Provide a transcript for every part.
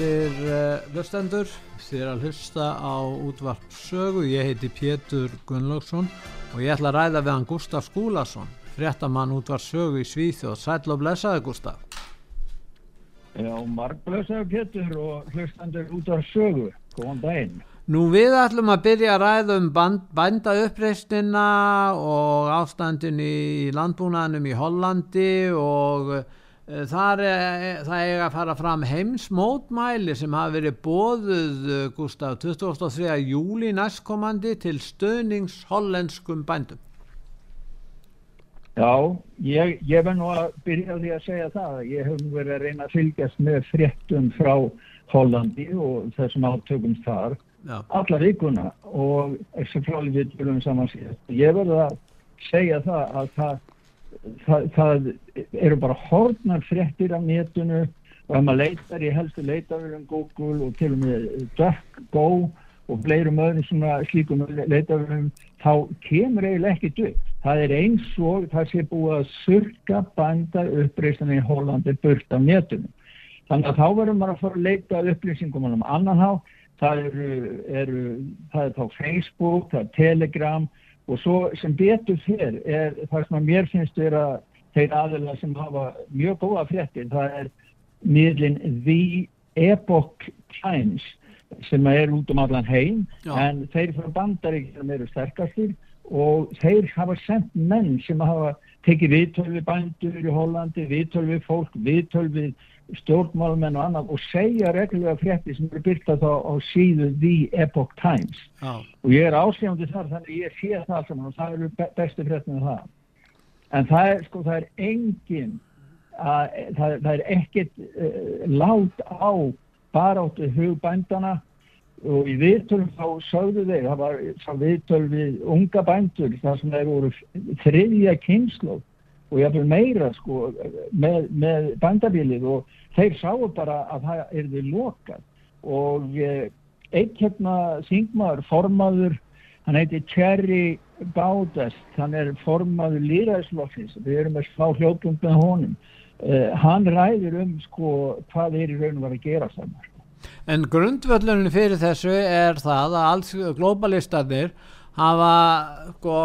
Góðir hlustendur, þið er að hlusta á útvarp sögu, ég heiti Pétur Gunnlaugsson og ég ætla að ræða við hann Gustaf Skúlason, fréttamann útvarp sögu í Svíþjóð, sætla og blessaði Gustaf. Já, marg blessaði Pétur og hlustendur útvarp sögu, góðan daginn. Nú við ætlum að byrja að ræða um bænda uppreistina og ástandin í landbúnaðinum í Hollandi og Eh, þar er, það er að fara fram heimsmótmæli sem hafa verið bóðuð eh, Gustaf 23. júli næstkomandi til stöðnings hollenskum bændum. Já, ég, ég verð nú að byrja því að segja það. Ég hef verið að reyna að fylgjast með fréttum frá Hollandi og þessum átökum þar Já. alla vikuna og þessi frálið við tölum saman síðan. Ég verð að segja það að það það, það eru bara hornar fréttir af netinu og ef maður leitar í helstu leitaverðum Google og til og með DuckGo og fleirum öðrum svona slíkum leitaverðum þá kemur eiginlega ekkit upp. Það er eins og það sé búið að surka banda uppreystan í Hollandi burt af netinu. Þannig að þá verður maður að fara að leita upplýsingum um annan há. Það eru, eru það er þá Facebook, það er Telegram og svo sem betur þér er það sem að mér finnst er að þeir aðeina sem hafa mjög góða fréttir það er miðlinn The Epoch Times sem er út um allan heim Já. en þeir frá bandaríkjum eru sterkastir og þeir hafa sendt menn sem hafa tekið viðtölvi bændur í Hollandi, viðtölvi fólk, viðtölvi stjórnmálmenn og annað og segja reglulega frétti sem eru byrtað á, á síðu The Epoch Times. Ah. og ég er ásíðandi þar þannig ég sé það saman og það eru bestu fréttinu það. En það er sko það er engin að, það, það er ekkit uh, lát á baráttu hugbændana og í viðtölum þá sögðu þeir það var viðtöl við unga bændur þar sem þeir voru þriðja kynslu og ég hafði meira sko með, með bandabilið og þeir sáu bara að það er við lokað. Og einn hérna þingmaður, formaður hann heiti Cherry Baudest hann er formaður líraðislokkins við erum með smá hljópum með honum. Eh, hann ræður um sko hvað er í raun og var að gera saman En grundvöldunni fyrir þessu er það að alls globalistarnir hafa sko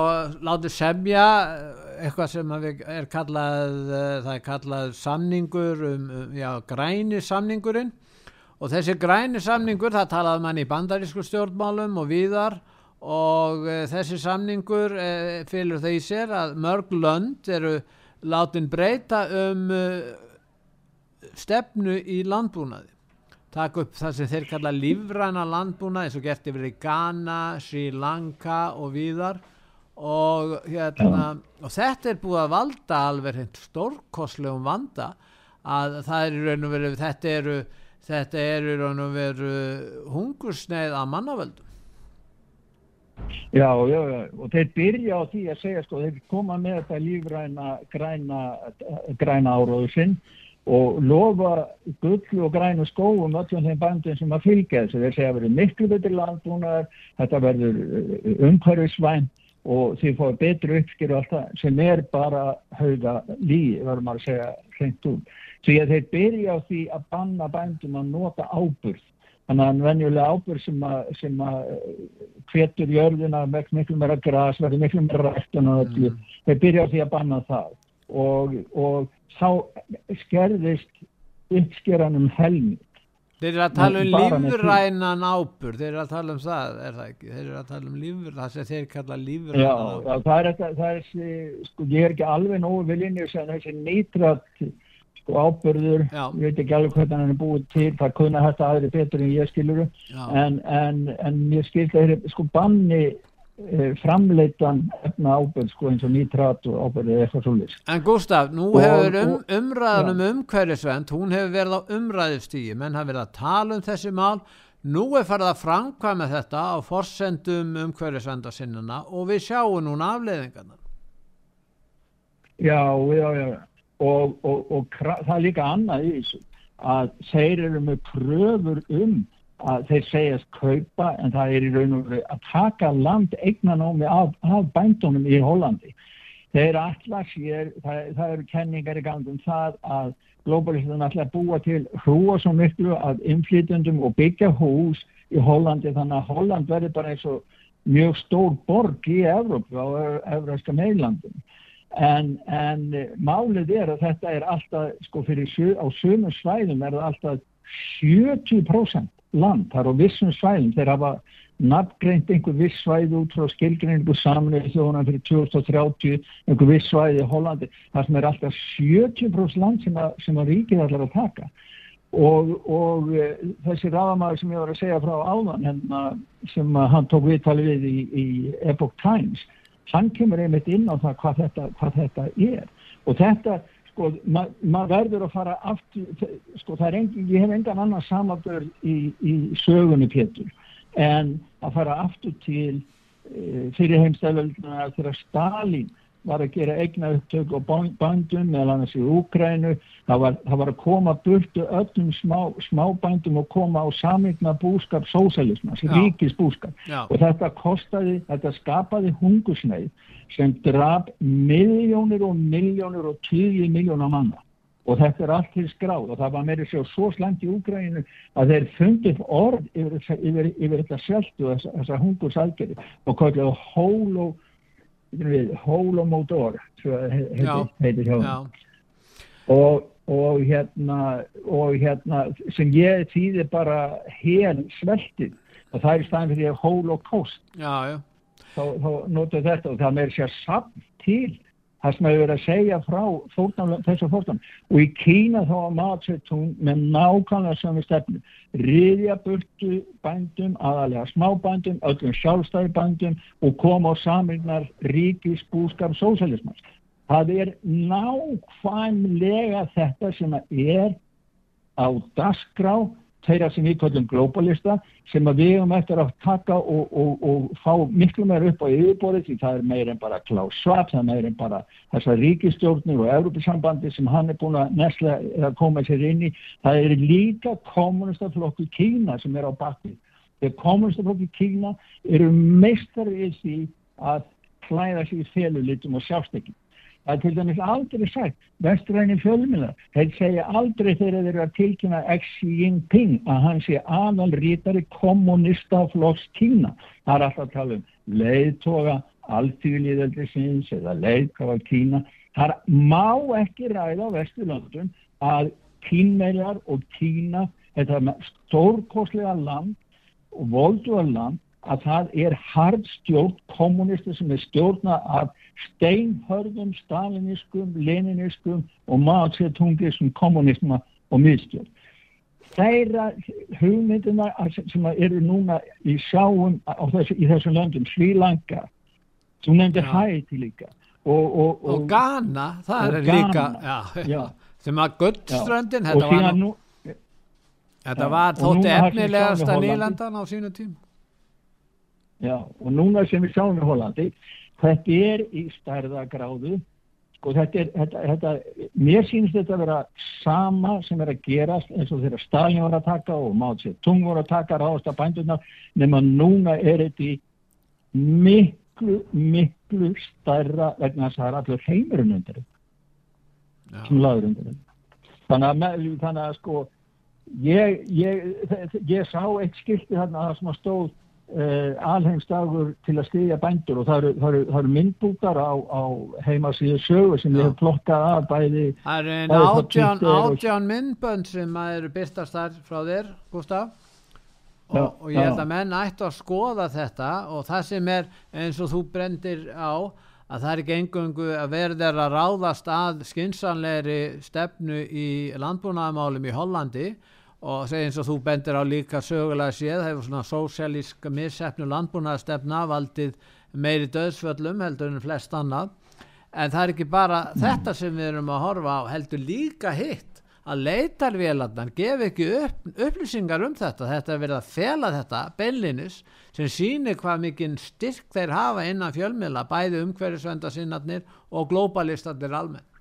látið semja eitthvað sem er kallað, eh, það er kallað samningur um, um já, græni samningurinn. Og þessi græni samningur, það talaði mann í bandarísku stjórnmálum og víðar og e, þessi samningur e, fylgur það í sér að mörg lönd eru látin breyta um e, stefnu í landbúnaði. Taka upp það sem þeir kalla lífræna landbúnaði eins og gert yfir í Ghana, Sri Lanka og víðar og, hérna, og þetta er búið að valda alveg stórkoslegum vanda að það er í raun og veru þetta eru, þetta eru í raun og veru hungursneið að mannavöldum. Já, já, já, og þeir byrja á því að segja sko, þeir koma með þetta lífræna græna, græna áróðu sinn og lofa gull og grænu skóum öllum þeim bandum sem að fylgja þessu, þeir segja að verður miklu betur landbúnaðar, þetta verður umhverfisvænt og því fóðu betri uppskýr og allt það sem er bara hauga líi, verður maður að segja hreint út. Því að þeir byrja á því að banna bændum að nota áburð. Þannig að venjulega áburð sem að, sem að hvetur eh, jörðina með miklu meira græs, verður miklu meira rættun og öllu. Mm. Þeir byrja á því að banna það og, og þá skerðist uppskýranum helmið Þeir eru að tala um lífrænan ábur, þeir eru að tala um það, er það ekki? Þeir eru að tala um lífur, það sem þeir kalla lífrænan ábur. Já, það er er þessi, sko, ég er ekki alveg nógu viljinni sem þessi nýtrat, sko, ábyrður, ég veit ekki alveg hvernig hann er búið til, það kunna þetta aðri betur en ég skiluru, en, en, en ég skil það, sko, banni framleitan efna ábyrg sko eins og nítrat og ábyrg eða eitthvað svolítið. En Gustaf, nú og, hefur um, umræðan um umhverjusvend, hún hefur verið á umræðustígi, menn hafi verið að tala um þessi mál, nú er farið að framkvæma þetta á forsendum umhverjusvendarsinnuna og við sjáum núna afleiðingarna. Já, já, já, og, og, og það er líka annað í þessu, að þeir eru með pröfur um að þeir segjast kaupa en það er í raun og veru að taka land eignanómi af, af bændunum í Hollandi. Þeir allar sér, það, það eru kenningar í gangum það að globalistin allar búa til hrúa svo miklu af inflytjandum og byggja hús í Hollandi þannig að Holland verður bara eins og mjög stór borg í Evrópu á Evrópska meilandum. En, en málið er að þetta er alltaf, sko fyrir á sömu svæðum er það alltaf 70% land, það er á vissum svæðum, þeir hafa nafngreint einhver viss svæði út frá skilgreiningu samanlega þjóðan fyrir 2030, einhver viss svæði í Hollandi, það sem er alltaf 70% land sem að, sem að ríkið allar að taka. Og, og e, þessi rafamæður sem ég var að segja frá áðan hérna, sem hann tók viðtali við í, í Epoch Times, hann kemur einmitt inn á það hvað þetta, hvað þetta er. Og þetta sko, maður ma verður að fara aftur, sko, það er engin, ég hef engan annan samabörð í, í sögunni Pétur, en að fara aftur til e, fyrir heimstæðvölduna þegar Stalin var að gera eigna upptök og bandum meðal annars í Úkrænu það var, það var að koma burtu öllum smá, smábændum og koma á samigna búskap sósælismas, ríkis búskap Já. og þetta kostaði, þetta skapaði hungusneið sem draf miljónir og miljónir og tíu miljónar manna. Og þetta er allt til skráð og það var meiri sér svo slangt í Úgrænu að þeir fundið orð yfir, yfir, yfir þetta seltu og þessa hungursalgeri og kallið hóló hólómótor heitir hjá og, og hérna og hérna sem ég þýðir bara hel sveltið. Og það er stæðin fyrir já þá, þá notur þetta og það með sér samt til það sem hefur verið að segja frá fórnum, þessu fórnum og í Kína þá var matsettung með nákvæmlega sömu stefnu. Riðja burtu bændum aðalega smábændum, öllum sjálfstæðibændum og koma á samrinnar ríkis búskap sósælismans það er nákvæmlega þetta sem er á dasgrá þeirra sem við kallum globalista sem við hefum eftir að taka og, og, og fá miklu meira upp á yfirborðið því það er meir en bara Klaus Schwab, það er meir en bara þessar ríkistjórnir og Európa-sambandi sem hann er búin að nesla að koma sér inn í. Það er líka kommunistaflokku Kína sem er á bakið. Þegar kommunistaflokku Kína eru meistar í því að klæða sér í félulitum og sjástekking. Það er til dæmis aldrei sagt, vestræni fjölmjöla, þeir segja aldrei þegar þeir eru að tilkynna Xi Jinping að hann sé aðal rítari kommunistaflokks Kína. Það er alltaf að tala um leiðtoga, alltíðlíðaldisins eða leiðtoga Kína. Það má ekki ræða á Vesturlöndun að kínmeiljar og Kína, þetta stórkoslega land og volduða land, að það er hard stjórn kommunisti sem er stjórna af steinhörðum staliniskum, leniniskum og maðursetungiskum kommunisma og miðstjórn. Þeirra hugmyndina sem eru núna í sjáum þessu, í þessum löndum, Sri Lanka, sem nefndir Haiti líka. Og, og, og, og Ghana, það er Ghana, líka, já, já. sem að Guldströndin, þetta var, nú, þetta var þótti efnilegast að nýlandan á sínu tím. Já, og núna sem við sjáum í Hollandi, þetta er í stærðagráðu, sko þetta er, þetta, þetta, mér sínst þetta að vera sama sem er að gerast eins og þeirra Stalin voru að taka og Mátt sér Tung voru að taka ráðast að bænduna, nema núna er þetta í miklu, miklu stærra vegna þess að það er allur heimurinn undir þetta, sem laður undir þetta. Þannig að, þannig að sko, ég, ég, ég sá eitt skilti þarna að það sem að stóð uh, alheimsdagur til að stiðja bændur og það eru, það eru, það eru myndbúkar á, á heimasíðu sögu sem við hefum plokkað að bæði Það eru átján, átján myndbönd sem eru byrtast þar frá þér, Gustaf og, já, og ég held að menn ættu að skoða þetta og það sem er eins og þú brendir á að það er ekki engungu að verður að ráðast að skinsanleiri stefnu í landbúnaðamálum í Hollandi og eins og þú bendir á líka sögulega séð, hefur svona sósialíska missefnu landbúnaðastefna valdið meiri döðsvöllum heldur en flest annað en það er ekki bara mm. þetta sem við erum að horfa á heldur líka hitt að leitarvélarnar gef ekki upp, upplýsingar um þetta þetta er verið að fela þetta beinlinis sem sýnir hvað mikinn styrk þeir hafa innan fjölmjöla bæði umhverjusvenda sinnarnir og globalistarnir almenn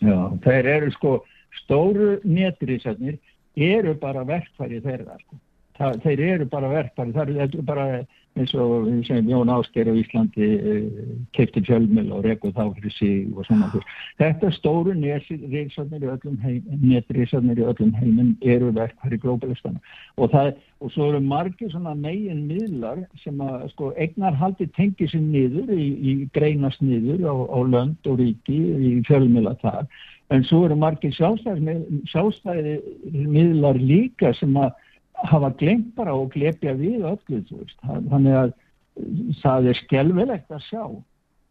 Já, þeir eru sko stóru nétturísarnir eru bara verkfæri þeirra sko. Þeir eru bara verkfæri það eru bara eins og segjum Jón Ásker á Íslandi eh, keipti fjölmjöl og rekuð þá fyrir sig og svona þetta stóru netrísarnir í öllum netrísarnir í öllum heiminn eru verkfæri globalistana og það og svo eru margir svona megin miðlar sem að sko eignarhaldi tengi sér niður í, í greinast niður á, á lönd og ríki í fjölmjöla þar. En svo eru margir sjálfstæði miðlar líka sem að hafa glemt bara og glepja við öllu þannig að það er skjálfilegt að sjá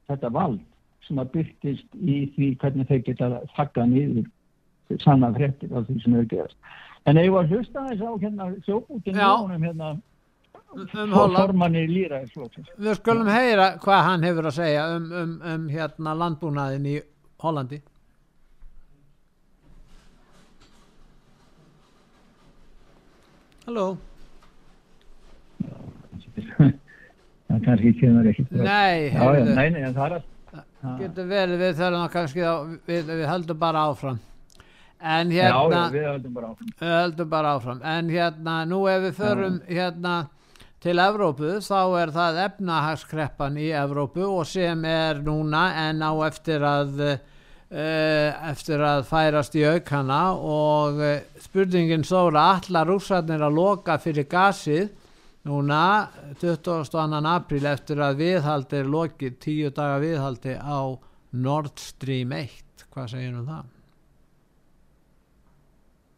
þetta vald sem að byrtist í því hvernig þeir geta þakka niður sanna frettir af því sem eru gerast en ég var hlusta þess á hérna sjóbútinu hérna um formanni líra við skulum heyra hvað hann hefur að segja um, um, um hérna landbúnaðin í Hollandi Halló? Það kannski kemur ekki Nei, já, já, nei, nei það Getur verið, við þurfum að kannski á, við, við höldum bara áfram. En hérna já, við höldum bara áfram. Við höldum bara áfram. En hérna, nú ef við förum hérna til Evrópu þá er það efnahagskreppan í Evrópu og sem er núna en á eftir að eftir að færast í aukana og eh, spurningin stóra allar rússarnir að loka fyrir gasið núna 22. april eftir að viðhaldi er lokið tíu daga viðhaldi á Nord Stream 1 hvað segir um það?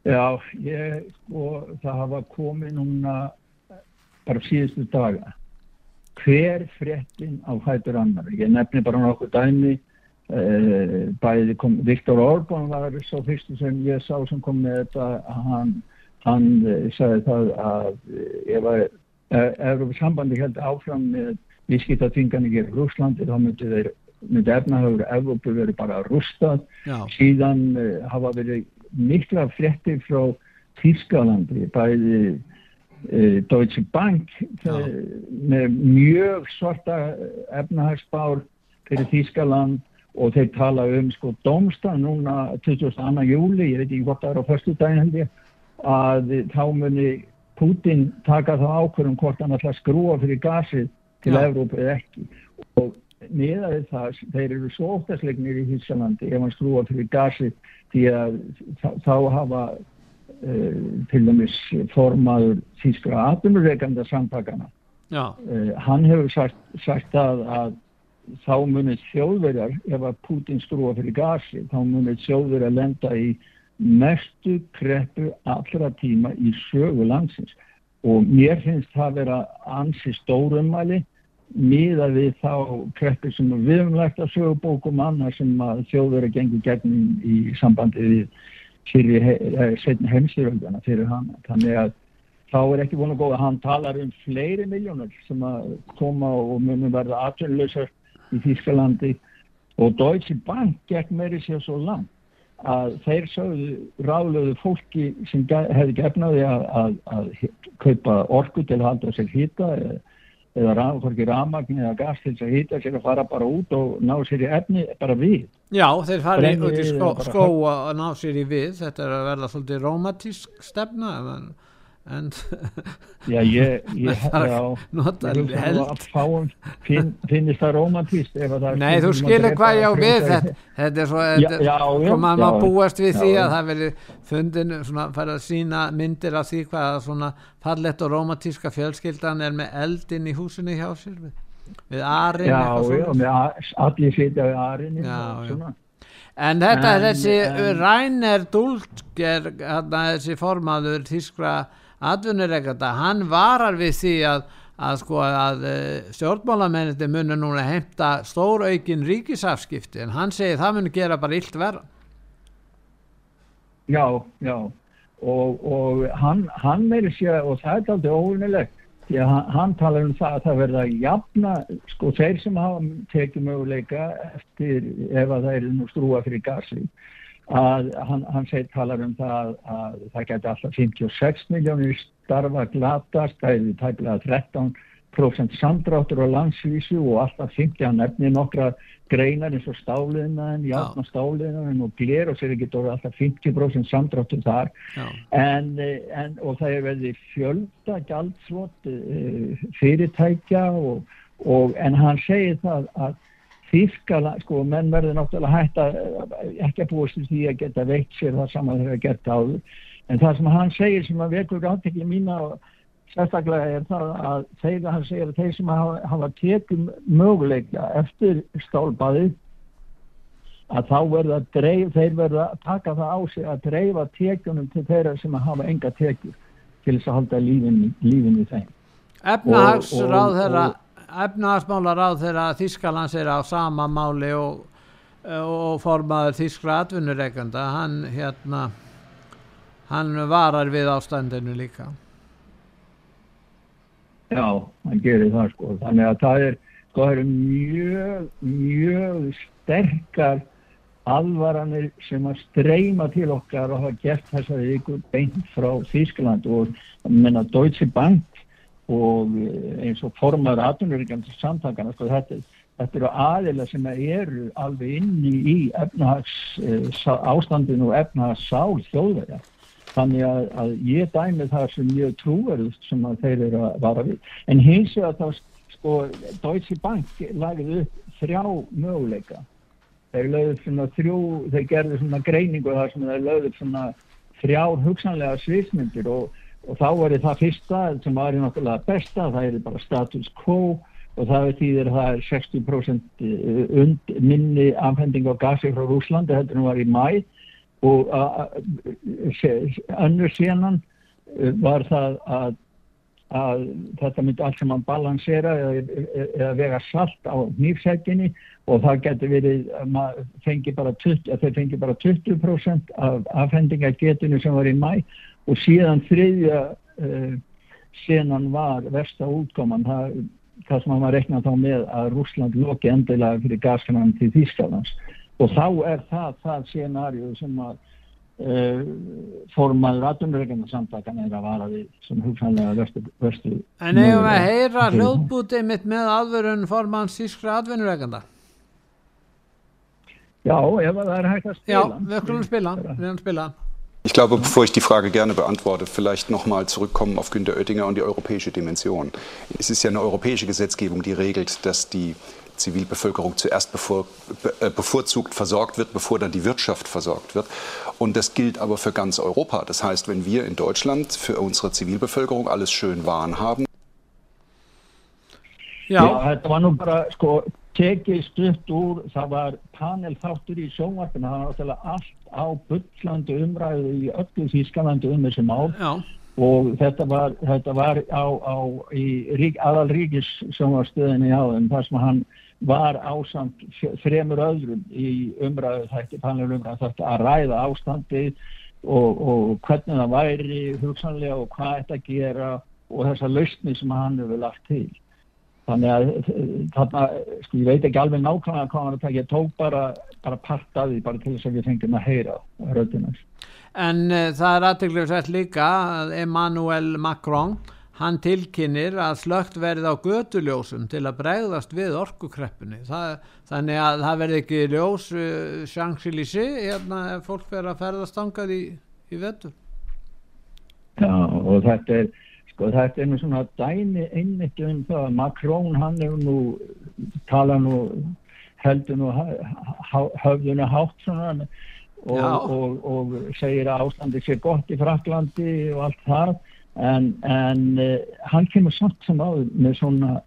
Já, ég sko það hafa komið núna bara síðustu daga hver fréttin á hættur annar ég nefni bara nokkuð dæmi Eh, bæði kom Viktor Orbán var svo fyrstu sem ég sá sem kom með þetta. Hann, hann eh, sagði það að eh, ef að Európa sambandi held áfram með vískitaþingarnir í Rúslandi þá myndi þeir myndi efnahöfur Európa verið bara rústað. Já. síðan uh, hafa verið mikla frettir frá Þískalandi bæði uh, Deutsche Bank uh, með mjög svarta efnahagsbár fyrir Þískaland og þeir tala um sko domsta núna 22. júli, ég veit ekki hvort það er á förstu daginn held ég, að þá muni Putin taka það ákvörðum hvort hann ætla að skrúa fyrir gasið til ja. Evrópu eða ekki og niðaði það, þeir eru svo óttaslegnir í Hísalandi ef hann skrúa fyrir gasið því að þá hafa uh, til dæmis formaður þýskra aðunurreikanda samtakana uh, hann hefur sagt, sagt að, að þá munir þjóðverjar, ef að Putin skrúa fyrir gasi, þá munir þjóðverjar lenda í mestu kreppu allra tíma í sögu landsins og mér finnst það vera ansi stórumæli miða við þá kreppu sem við hefum lægt að sögubókum annað sem að þjóðverjar gengur gegnum í sambandi við fyrir setni heimsiröldana fyrir hana. Þannig að þá er ekki búin að góða, hann talar um fleiri miljónur sem að koma og munum verða atvinnlausar í Þýskalandi og Deutsche Bank gekk meiri sér svo langt að þeir sögðu ráðlöðu fólki sem hefði gefnaði að, að, að kaupa orku til að halda sér hýta eða, hvorki ramagn eða gas til að hýta sér að fara bara út og ná sér í efni bara við. Já, þeir fari út í skó, skó að ná sér í við, þetta er að verða svolítið romantísk stefna, en Já, ég, ég nota ég held finn, finnist það romantíst er Nei, þú drepa hvað ég á við þetta, þetta er svo sko maður má búast við já, því að það veri fundin svona fara að sína myndir af því hvað svona fallett og romantíska fjölskyldan er með eldin í húsinu hjá sér við, við arinn Já, já, með allir sitja við arinni Já, og já. En þetta er En- þessi en- Rainer Dultger hérna, þessi formaður þískra atvinnureikanda, hann varar við því að að sko að uh, stjórnmálamenniti munu núna heimta stór aukin ríkisafskipti en hann segir það munu gera bara illt verra. Já, já. Og, og hann, hann meiri sé og það er aldrei óvinnilegt því að hann, hann talar um það að það verða jafna, sko þeir sem hafa tekið möguleika eftir ef að það eru nú strúa fyrir gasi að hann, hann segir talar um það að það geti alltaf 56 miljónir starfa glatast, það er tæpilega 13% samdráttur á landsvísu og alltaf 50 nefni nokkra greinar eins og stáliðnaðin, játna stáliðnaðin og gler og sér ekki dóra alltaf 50% samdráttur þar. En, eh, en, og það er verið fjölda gjaldsvot uh, fyrirtækja og, og, en hann segir það að Þýskala, sko, menn verður náttúrulega hægt að ekki að búast til því að geta veikt sér það saman þegar að geta áður en það sem hann segir sem að vekur áttekli mína og sérstaklega er það að þeir, hann segir að þeir sem hafa, hafa tekum möguleika eftir stálbaði að þá verða að dreif, þeir verða að taka það á sig að dreifa tekjunum til þeirra sem hafa enga tekjur til þess að halda lífin, lífin í þeim. efnahagsráð þeirra efnahagsmála ráð þeirra Þískalands er á sama máli og, og formaður Þískra atvinnureikanda hann hérna hann varar við ástandinu líka Já, hann gerir það sko. Þannig að það er, sko, það eru mjög, mjög sterkar alvaranir sem að streyma til okkar og hafa gert þessari viku beint frá Þýskaland og menna Deutsche Bank og eh, eins og formar atvinnuríkjandi samtakana, sko, þetta, þetta eru aðila sem eru alveg inni í efnahags eh, ástandinu og efnahagssál þjóðverja. Þannig að, að ég dæmi það sem mjög trúverðust sem þeir eru að vara við. En hins vegar þá sko Deutsche Bank lagði upp þrjá möguleika. Þeir lögðu svona þrjú, þeir gerðu svona greiningu þar sem þeir lögðu svona þrjár hugsanlega sviðsmyndir og, og þá var það fyrsta sem var í náttúrulega besta, það er bara status quo og það er þýðir að það er 60% und minni afhending á gasi frá Rúslandi, þetta nú var í mæ og önnur síðan var það að, að þetta myndi allt sem að balansera eða, eða vega salt á nýfsættinni og það getur verið að maður fengi bara 20, að þeir fengi bara 20% af afhendingagetinu sem var í mæ og síðan þriðja uh, síðan var versta útkoman það, það sem maður reikna þá með að Rúsland loki endilega fyrir gaskanann til Þýskalands. Og þá er það það scenarju sem að uh, formaður aðunreikana samtakan er að vara við sem hugsanlega verstu, verstu En eigum að heyra hljóðbútið mitt með aðvörun formanns Þískra atvinnureikanda Já, ef það er hægt að Já, spila við skulum spila, við skulum spila Ich glaube, bevor ich die Frage gerne beantworte, vielleicht nochmal zurückkommen auf Günter Oettinger und die europäische Dimension. Es ist ja eine europäische Gesetzgebung, die regelt, dass die Zivilbevölkerung zuerst bevor, be, bevorzugt versorgt wird, bevor dann die Wirtschaft versorgt wird. Und das gilt aber für ganz Europa. Das heißt, wenn wir in Deutschland für unsere Zivilbevölkerung alles schön warm haben. Þetta var nú bara sko tekið stutt úr, það var panel þáttur í sjónvarpinu, það var náttúrulega allt á byllandi umræðu í öllu Þýskalandi um þessi mál Já. og þetta var, þetta var á, á í rík, aðal ríkis sjónvarstöðinni á þeim þar sem hann var ásamt fremur öðrum í umræðu þætti, panel umræðu þætti að ræða ástandið og, og hvernig það væri hugsanlega og hvað þetta gera og þessa lausni sem hann hefur lagt til. Þannig að þarna, sko, ég veit ekki alveg nákvæmlega hvað hann er að taka, ég tók bara, bara part af því bara til þess að við fengjum að heyra röddina. En uh, það er aðteglega sett líka að Emmanuel Macron, hann tilkynir að slögt verið á göduljósum til að bregðast við orkukreppunni. Það, þannig að það verði ekki ljós uh, Champs-Élysées, hérna ef fólk verið að ferðast angað í, í vettur. Já, og þetta er, sko, þetta er nú svona dæmi einmitt um það að Macron hann hefur nú, tala nú, heldur nú höfðuna hátt svona og, og, og segir að ástandi sé gott í Fraklandi og allt það, en, en uh, hann kemur samt sem áður með svona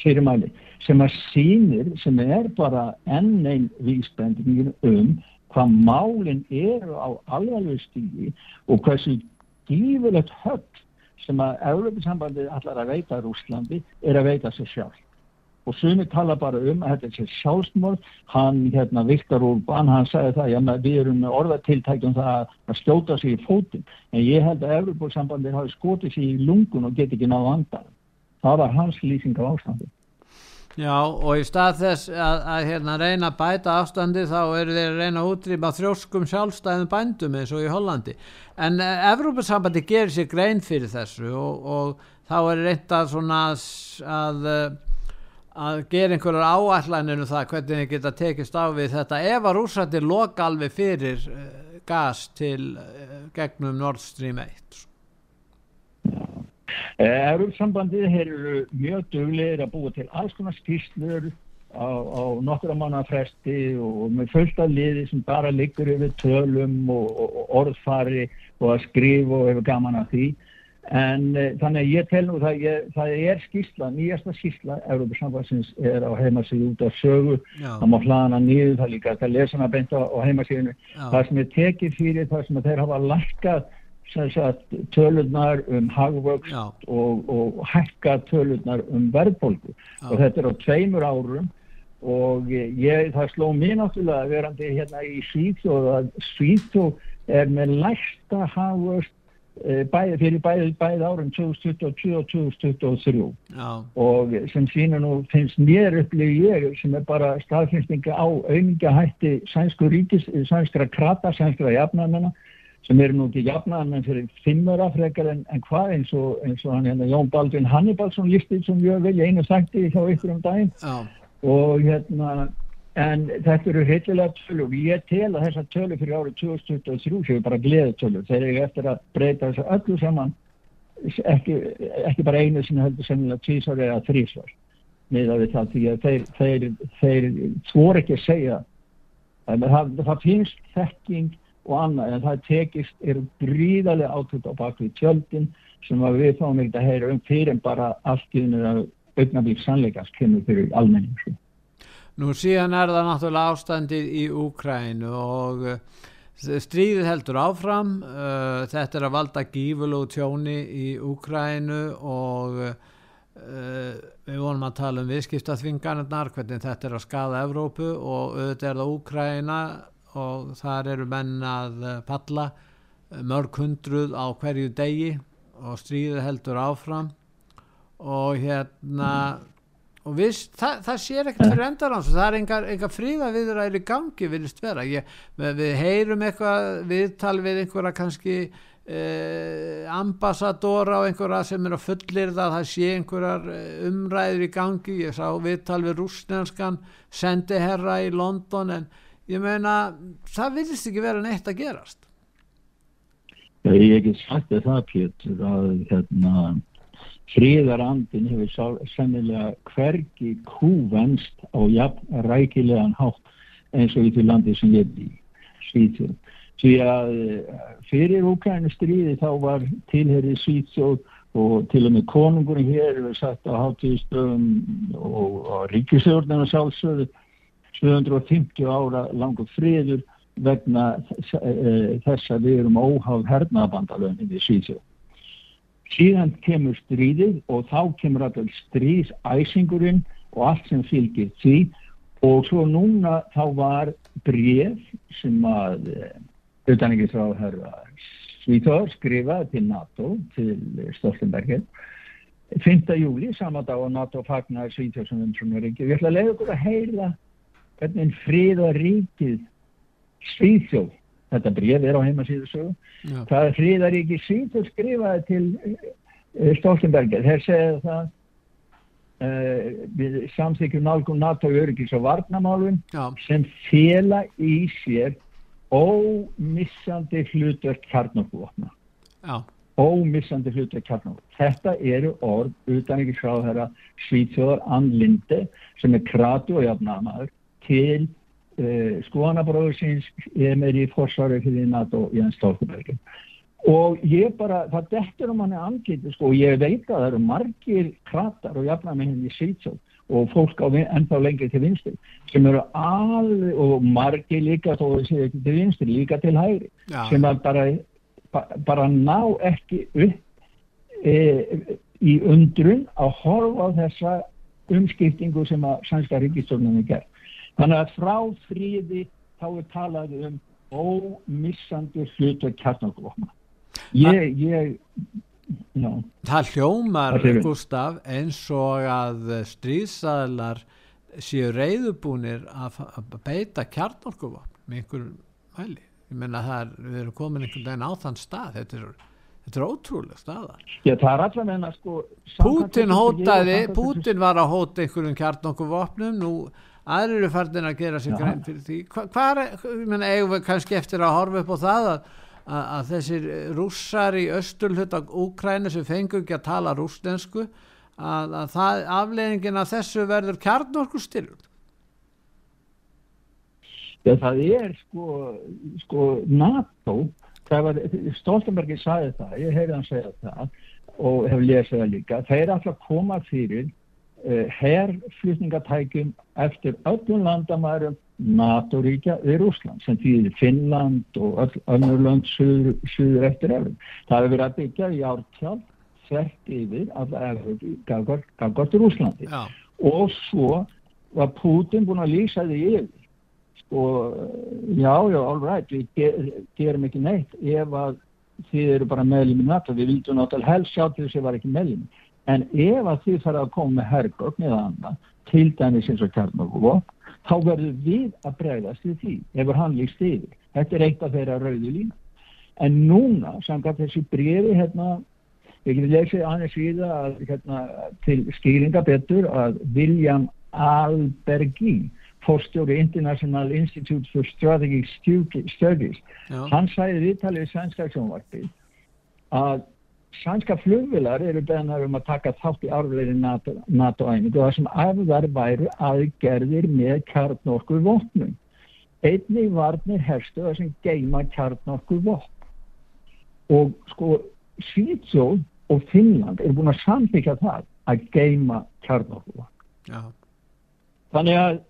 fyrirmæli sem að sínir, sem er bara enn einn vísbendingin um hvað málinn eru á alvarlegu stígi og hversu gífurlegt höll sem að Európa-sambandið allar að veita Rúslandi er að veita sér sjálf og sumi tala bara um að þetta er sér sjálfsmórn hann, hérna, Viktor Urban, hann sagði það, já, við erum með orðatiltækjum það að skjóta sér í fótinn. En ég held að Európa-sambandið hafi skotið sér í lungun og geti ekki náðu andan það var hans lýsing af ástandi Já og í stað þess að, að hérna, reyna að bæta ástandi þá eru þeir að reyna að útrýma þrjóskum sjálfstæðum bændum eins og í Hollandi. En uh, Evrópussambandi gerir sér grein fyrir þessu og, og þá er reynda svona að, að gera einhverjar áallanir um það hvernig þið geta tekist á við þetta. Ef að rúsandi loka alveg fyrir uh, gas til gegnum Nord Stream 1 Európsambandið eru mjög duglegir að búa til alls konar skýrslur á, á nokkura manna fresti og með fullt af liði sem bara liggur yfir tölum og, og, orðfari og að skrifa og hefur gaman að því. En e, þannig að ég tel nú það, ég, það er skýrsla, nýjasta skýrsla Európa-sambandsins er á heimasíðu út af sögu, Já. það má hlana nýðu það líka að lesa hana beint á, heimasíðinu það sem er tekið fyrir það sem þeir hafa sagt, tölurnar um hagvöxt og, og hækka tölurnar um verðbólgu. Og þetta er á tveimur árum og ég, það sló mér náttúrulega verandi hérna í Svíþjóð að Svíþjóð er með læsta hagvöxt e, bæði, fyrir bæði, bæði árum 2022 og 2023 Já. og sem sína nú finnst mér upplýði ég sem er bara staðfinnstinga á auðvingahætti sænsku ríkis, sænskra krata, sænskra jafnarmennar sem eru nú ekki jafnaðan en fyrir fimmöra frekar en, en hvað eins og, eins og hann hérna Jón Baldvin Hannibalsson listið sem ég vil einu sætti hjá ykkur um daginn. Oh. og hérna en þetta eru heitilega tölur. Og ég tel að þessa tölur fyrir árið 2023 séu bara gleðutölur þeir eru eftir að breyta þessu öllu saman ekki, ekki bara einu sem heldur semnilega tísar eða þrísvar með að við það því að þeir, þeir, þeir svor ekki að segja. Það, það, það finnst þekking og annað en það tekist eru gríðarlega átökt á bakvið tjöldin sem við fáum ekkert að heyra um fyrir en bara allt í þennu augnablík sannleikast kemur fyrir almenning sko. Nú síðan er það náttúrulega ástandið í Úkrænu og uh, stríðið heldur áfram uh, þetta er að valda gífulegu tjóni í Úkrænu og uh, við vonum að tala um viðskiptaþvingarnar hvernig þetta er að skada Evrópu og auðvitað er það Úkræna og þar eru menn að eh, palla eh, mörg hundruð á hverju degi og stríði heldur áfram. Og hérna og við, það, það sér ekkert fyrir endarans það er engar, engar fríða viðræðir í gangi viljast vera. Ég, við heyrum eitthvað viðtal við einhverja kannski eh, ambassadora og einhverja sem er að fullir það sé einhverjar eh, umræður í gangi. Ég sá viðtal við rúsnenskan sendiherra í London en ég meina það vilist ekki vera neitt að gerast. Ég hef ekki sagt það Pétur að hérna fríðarandin hefur sennilega hvergi kúvenst á jafn rækilegan hátt eins og í því landi sem ég í Svíþjóð. Því að eh, fyrir Úkrænu stríði þá var tilherið Svíþjóð og til og með konungurinn hér hefur sagt á hátíðstöðum og, og ríkisjórnarna sjálfsögðu 250 ára langur friður vegna eh, þess að við erum óháð hernaðabandalögnin í Svíðsjó. Síðan kemur stríðið og þá kemur alltaf stríðsæsingurinn og allt sem fylgir því og svo núna þá var bref sem að auðvitaðningisráð Svíþóður skrifaði til NATO, til Stoltenberger 5. júli, saman dag og NATO fagnar Svíþjóðsum umtrúnaringi. Við ætlum að leiða okkur að heyra hvernig frið og ríkið Svíþjóð, þetta bref er á heimasíðu sögu, það er fríðaríki Svíþjóð skrifaði til uh, Stoltenberger, þeir segja það uh, við samþykjum nálgum NATO öryggis og varnamálun Já. sem fjela í sér ómissandi hlutverk kjarnokvotna ómissandi hluti kjarnavopn. Þetta eru orð utan ekki sráð þeirra Svíþjóðar Ann Linde sem er kratu og jafnamaður til uh, skoðanabróður síns ég er í forsvaru fyrir NATO Jens Stoltenberg og ég bara, það dettur um hann angið sko, og ég veit að það eru margir kratar og jafnamenn í Svíþjóð og fólk á ennþá lengi til vinstri sem eru alveg og margir líka þó séu ekki til vinstri líka til hægri Já. sem bara, bara ná ekki upp e, í undrun að horfa á þessa umskiptingu sem að sænska ríkistofnunni gerð. Þannig að frá fríði þá er talað um ómissandi hlutu kjarnarkvokna. Ég, ég Já. Það hljómar, Gustaf, eins og að stríðsæðlar séu reyðubúnir að, að beita kjarnorkuvapn með einhverjum hæli. Ég menna að við erum komin einhvern veginn á þann stað. Þetta er, þetta er ótrúlega staðar. Já, það er allavega meina sko... Putin hótaði, Putin var að hóta einhverjum kjarnorkuvapnum, nú aðrir eru færðin að gera sér grein fyrir því. Hvað hva er, ég menna, eigum við kannski eftir að horfa upp á það að að, að þessir rússar í östulhut á Úkrænu sem fengur ekki að tala rústensku að, að það, afleggingin af þessu verður kjarnorku styrjum Já það er sko, sko NATO Stoltenbergi sagði það, ég heyrði hann segja það og hef lesið það líka, það er alltaf komað fyrir herrflutningatækjum eftir öllum landamærum NATO-ríkja við Rúsland sem þýðir Finnland og öll önnur lönd suður, suður eftir efur. Það hefur verið að byggja í ártjálf þvert yfir af gafgort í Rúslandi já. og svo var Putin búin að lýsa því yfir og já, já, all right, við ger, gerum ekki neitt ef að þið eru bara meðlum í NATO, við vildum náttúrulega helst sjá til þess að það var ekki meðlum en ef að þið fara að koma með hergögn eða annað, til dæmis eins og kjarnokuvop þá verður við að bregðast við því ef hann líst yfir. Þetta er eitt af þeirra rauðu lína. En núna, samkvæmt þessi brefi, hérna, ég geti leysið aðeins við að, hérna, til skýringa betur að William Albergi, fórstjóri International Institute for Strategic Studies, Já. hann sæði viðtalið í svenska sjónvarpið að sænska flugvilar eru beðnar um að taka þátt í árleiri NATO-æningu það sem afðar væru aðgerðir með kjarnorku vopnum. Einni varnir herstu það sem geima kjarnorku vopn. Og sko Svítsjóð og Finnland er búin að samþykja það að geima kjarnorku vopn. Þannig að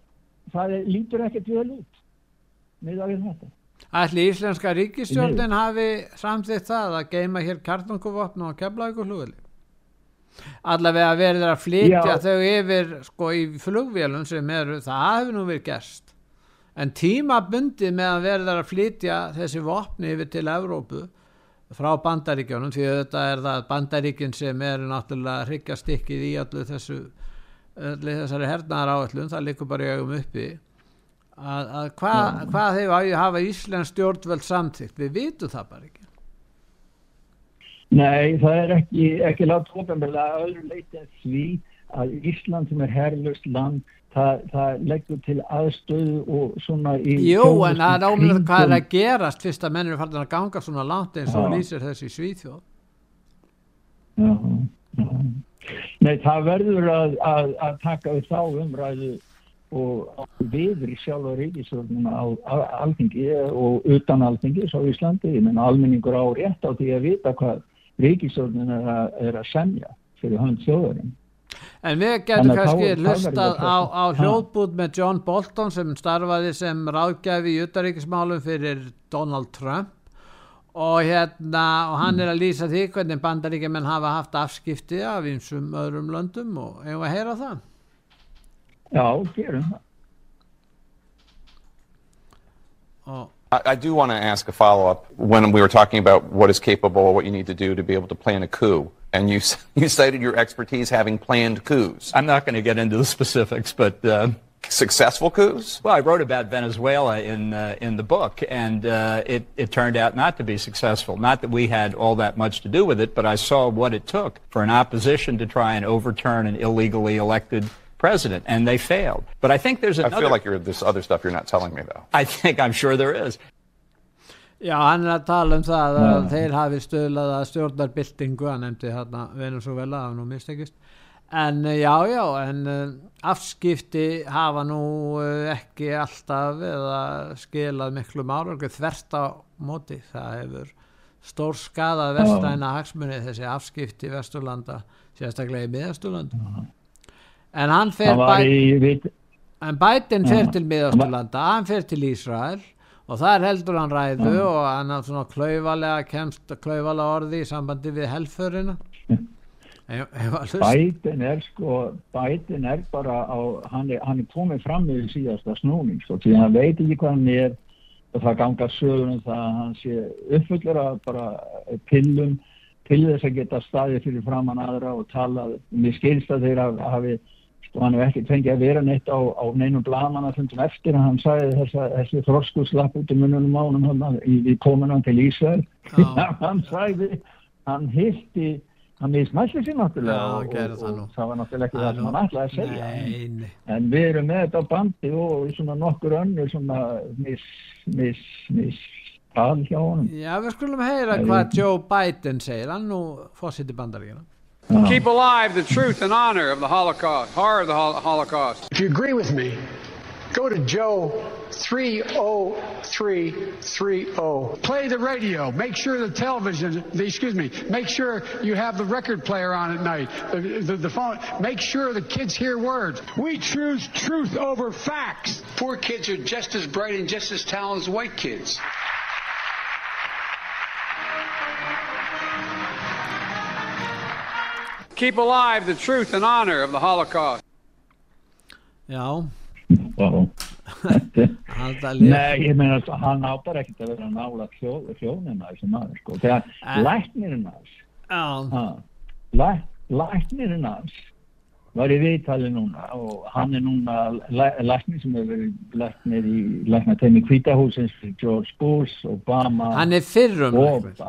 það lítur ekkert vel út með að við þetta. Ætli Íslenska ríkistjórnin hafi samþitt það að geima hér kartunguvopn og kemlaugurflugli allavega verður að flytja Já. þau yfir sko í flugvélum sem eru, það hefur nú verið gerst. En tímabundið með að verður að flytja þessi vopni yfir til Evrópu frá bandaríkjónum því að þetta er það bandaríkin sem eru náttúrulega hryggjastikkið í allu þessu allir þessari hernaðar áallum, það likur bara í augum uppi að, að hvað hva hefur að hafa Íslands stjórnveld samþygt við vitum það bara ekki. Nei, það er ekki, ekki látt ofinbarlega öðru leiti en því að Ísland sem er herrlust land það, það leggur til aðstöðu og svona Jú, en það er ámlega hvað er að gerast fyrst að mennir farin að ganga svona langt eins og lýsir þessi svíþjóð. Já, já. Nei, það verður að, að, að taka við þá umræðu og viður í sjálfa ríkisvölduna á, á alþingi og utan alþingi svo í Íslandi, ég menna almenningur á rétt á því að vita hvað ríkisvölduna er, er að semja fyrir hönd þjóðarinn. En við getum kannski hlustað á, á hljóðbúð með John Bolton sem starfaði sem ráðgjafi í utaríkismálum fyrir Donald Trump og hérna og hann er að lýsa því hvernig bandaríkjumenn hafa haft afskipti af einsum öðrum löndum og hefur að heyra það. Já, gerum það. Oh. I, I do want to ask a follow-up when we were talking about what is capable or what you need to do to be able to plan a coup. And you, you cited your expertise having planned coups. I'm not going to get into the specifics, but... Uh, Successful coups? Well, I wrote about Venezuela in, uh, in the book, and uh, it, it turned out not to be successful. Not that we had all that much to do with it, but I saw what it took for an opposition to try and overturn an illegally elected president, and they failed. But I think there's another. I feel like there's other stuff you're not telling me, though. I think I'm sure there is. Já, hann er að tala um það að ja. þeir hafi stöðlað að stjórnarbyltingu, hann nefndi hérna Venezuela, það var nú mistekist en eh, já, já, en uh, afskipti hafa nú uh, ekki alltaf eða skilað miklu mára, þvert á móti, það hefur stór skada vestræna hagsmunni þessi afskipti Vesturlanda sérstaklega í miðasturlanda en hann fer bæ... en bætin fer til miðasturlanda hann fer til Ísrael og þar heldur hann ræðu ja. og hann er svona klauvalega kemst klauvalega orði í sambandi við helfurina Bætin er sko Bætin er bara á, hann er, hann er komið fram í síðasta snúning sko, því hann veit ekki hvað hann er og það ganga sögum það að hann sé uppfullur að bara pillum til þess að geta staðið fyrir framann aðra og tala, mér skilst að þeir hafi og hann hefði ekki fengið að vera neitt á, á neinum blaman að fundum eftir hann sagði þessa, þessi þrorskuslapp út í mununum ánum hann í kominum til Ísrael hann sagði, hann hildi hann mismæsli sér náttúrulega Já, og, og, og, og það var náttúrulega ekki það sem hann ætlaði að segja. Nei. en við erum með þetta bandi og svona nokkur önnur svona mis, mis, mis tal hjá hann Já, við skulum heyra hvað Joe Biden segir. Hann nú fósitt í bandaríkina oh. Keep alive the truth and honor of the Holocaust, horror of the Holocaust. If you agree with me, go to Joe 30330. Play the radio. Make sure the television, the, excuse me, make sure you have the record player on at night. The, the, the, phone. Make sure the kids hear words. We choose truth over facts. Poor kids are just as bright and just as talented as white kids. Keep alive the truth and honor of the Holocaust. Já. Wow. Nei, ég meina að hann ábar ekkert að vera nála hljónina þessum maður sko. Þegar læknirinn hans, læknirinn hans var í viðtali núna og hann er núna læknir sem hefur verið læknir í læknatæmi Kvítahúsins George Bush, Obama hann er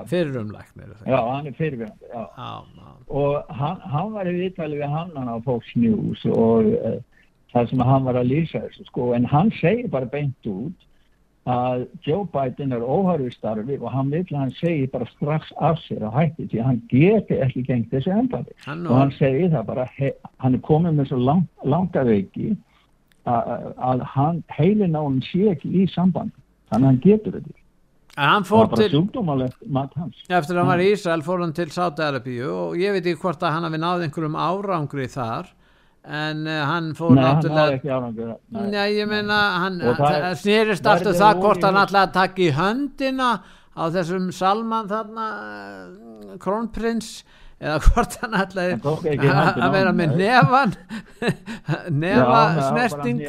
fyrrum læknir já, hann er fyrrum og hann, hann var í viðtali við hann á Fox News og uh, það sem hann var að lýsa þessu sko en hann segir bara beint út að Joe Biden er óhörðu starfi og hann vil að hann segi bara strax af sér að hætti því hann geti ekki gengt þessi ennbæði og hann segi það bara hann er komið með svo lang, langa veiki að hann heilin á hann sé ekki í samband þannig að hann getur þetta En hann fór til eftir að hann var í Ísrael fór hann til Sáta-Arabíu og ég veit ekki hvort að hann hafi náð einhverjum árangri þar en uh, hann fór Nei, náttúrulega Nei, Nei, ég meina hann snýrist alltaf það hvort hann alltaf takk í höndina á þessum salman þarna uh, krónprins eða hvort hann alltaf að vera með nefan nefa snerting.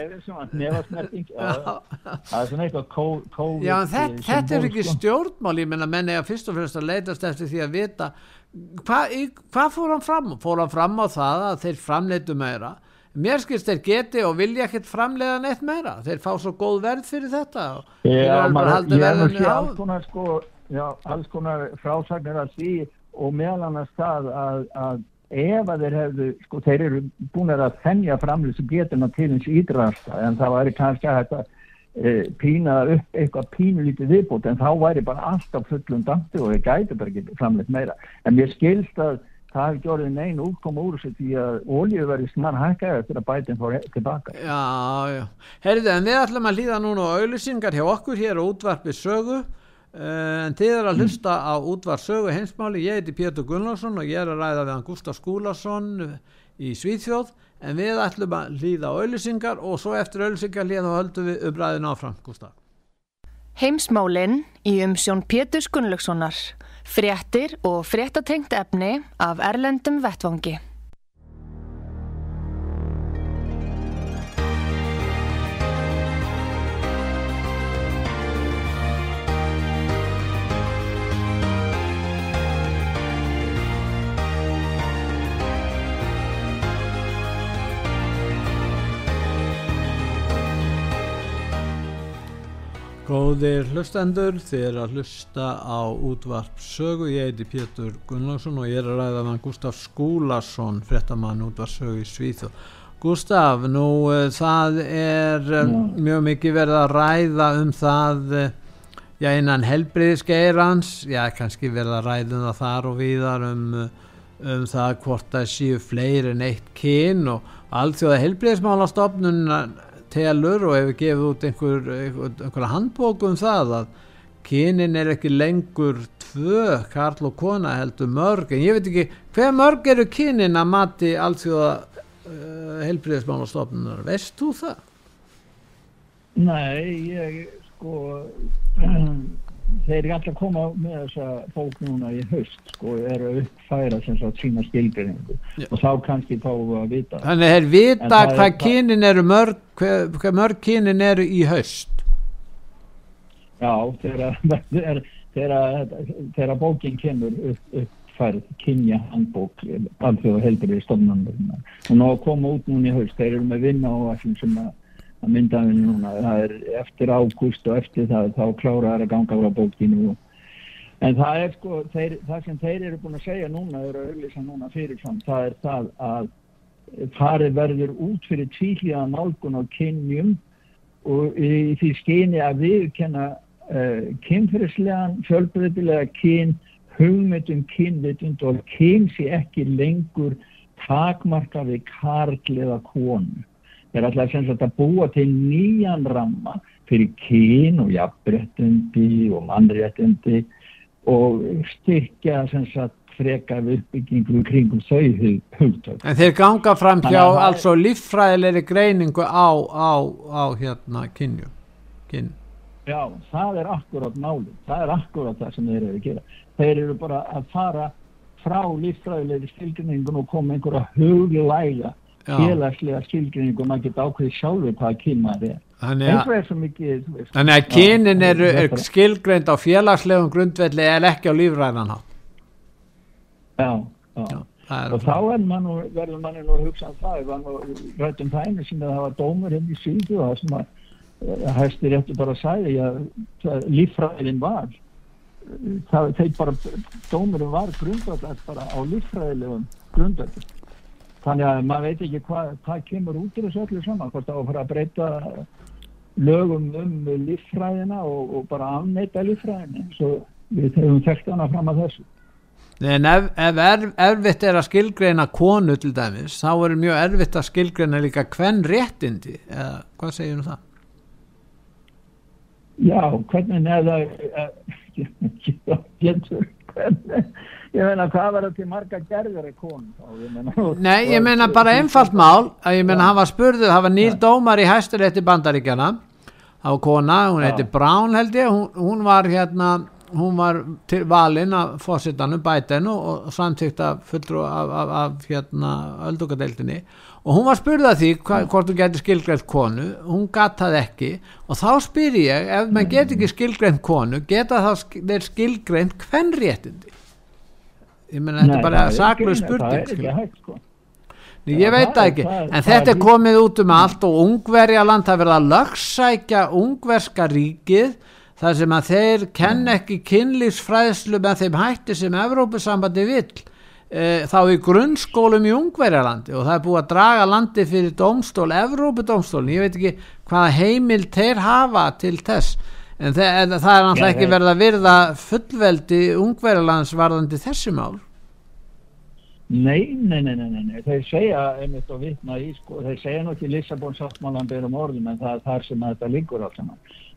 nefa snerting það er svona eitthvað þetta, þetta er ekki stjórnmál ég menna menn eða fyrst og fremst að leitast eftir því að vita hvað hva fór hann fram? Fór hann fram á það að þeir framleitu meira? Mér skilst þeir geti og vilja ekkert framleiða neitt meira. Þeir fá svo góð verð fyrir þetta. Já, maður, ég er náttúrulega alls konar sko, já, alls konar frásagnir að því og meðal annars það að, að ef að þeir hefðu, sko þeir eru búin að þennja framleiðs geturna til eins ídrasta en það væri kannski að þetta pína upp eitthvað pínulítið viðbútt en þá væri bara alltaf fullum dandi og þeir gæti bara ekki framleitt meira. En mér skilst að það hefði gjörðið neina útkoma úr þessu því að ólíu verið snar hækkaði eftir að bætin fór tilbaka. Já, já, herriði en við ætlum að líða núna á auðlisingar hjá okkur hér á útvarpið sögu. Uh, en þið er að hlusta á útvarp sögu heimsmáli, ég heiti Pétur Gunnlásson og ég er að ræða við Gustaf Skúlason í Svíþjóð en við ætlum að líða á auðlisingar og svo eftir auðlisingar líða höldum við uppræðin áfram Gustaf. Heimsmálinn í umsjón Pétur Gunnlaugssonar, fréttir og fréttatengt efni af Erlendum Vettvangi. Góðir hlustendur, þið er að hlusta á útvarp sögu, ég heiti Pétur Gunnlaugsson og ég er að ræða með Gustaf Skúlason, frettamann útvarp sögu í Svíþjóð. Gustaf, nú uh, það er uh, mjög mikið verið að ræða um það uh, já, innan helbriðisgeirans, já, kannski verða ræðum það þar og viðar um, um það hvort það séu fleiri en eitt kyn og allþjóða helbriðismálastofnun telur og hefur gefið út einhver, einhver, handbóku um það að kynin er ekki lengur tvö, Karl og kona heldur mörg, en ég veit ekki hver mörg eru kynin að mati allþjóða uh, helbriðismálastofnunar, veist þú það? Nei, ég sko þeir eru alltaf að koma með þessa fólk núna í höst sko, eru að uppfæra sem sagt sína skilgrinningu og þá kannski fá að vita. Þannig þeir vita hvað kynin eru mörg hvað, hvað mörg kynin eru í höst Já, þegar bókin kemur upp, uppfærð kynja handbók alþjóða heldur í stofnunum og ná að koma út núna í höst þeir eru með vinna og allir sem að að myndaðinu núna, það er eftir ágúst og eftir það, þá kláraðar að ganga á bókinu en það er sko, þeir, það sem þeir eru búin að segja núna, eru að auðvisa núna fyrirfram, það er það að farið verður út fyrir tvíliða nálgun á kynjum og í því skyni að viðkenna uh, kynfyrirslegan, fjölbreytilega kyn, hugmyndum kynvitund og kyn sé ekki lengur takmarka við karl eða konu er alltaf sem sagt að búa til nýjan ramma fyrir kyn og jafnréttindi og mannréttindi og styrkja sem sagt frekar uppbyggingu kringum þau hugtök. En þeir ganga fram hjá altså líffræðilegri greiningu á, á, á hérna kynju. Kyn. Já, það er akkurát náli. Það er akkurát það sem þeir eru að gera. Þeir eru bara að fara frá líffræðilegri skilgrinningun og koma einhverja huglæga félagslega skilgrinningu og maður geta ákveðið sjálfur hvaða kyn maður er. Þannig að kynin er, er skilgrind á félagslegum grundvelli eða ekki á lífræðan hátt. Já, já. já og þá mann, verður manni nú að hugsa um það, rættum það einu sem það var dómur henni í síðu og það sem að eh, hæstir eftir bara að sæði að líffræðin var það, þeir bara dómurum var grundvallast bara á líffræðilegum grundvallast þannig að maður veit ekki hvað, hvað kemur út í þessu öllu saman, hvort það á að fara að breyta lögum um líffræðina og, og bara afneita líffræðina svo við höfum þekkt hana fram að þessu En ef, ef er, erfitt er að skilgreina konu til dæmis, þá er mjög erfitt að skilgreina líka hvern réttindi eða hvað segir þú um það? Já, hvernig neða getur hvernig ég meina hvað var þetta til marga gerður í konu Nei, ég meina bara einfalt mál. Að ég meina hann var spurðuð, hann var nýr dómar í hæsturétti bandaríkjana á kona, hún heiti Brown held ég. Hún, hún var hérna hún var til valin af fósittanum bæten og, og samtíkt af fulltrú af, af, af hérna öldugadeildinni og hún var spurðað því hva, hvort hún getur skilgreint konu. Hún gataði ekki. Og þá spyr ég ef maður getur ekki skilgreint konu geta þá skilgreint hvern réttindi ég menna þetta er bara sakluð spurning sko. ég veit það ekki. það, en það þetta er komið út um allt og ungverjaland það verða að lögsækja ungverska ríkið þar sem að þeir kenn ekki kynlífsfræðslu með þeim hætti sem Evrópusambandi vill þá í grunnskólum í ungverjalandi og það er búið að draga landi fyrir domstól, Evrópudómstólin ég veit ekki hvaða heimil þeir hafa til þess en það, það er náttúrulega ekki verið að virða fullveldi ungverðarlandsvarðandi þessi mál. Nei, nei, nei, nei, nei, þeir segja einmitt og vitna í, sko, þeir segja ekki Lissabon sáttmálan berum orðum en það er þar sem þetta liggur allt saman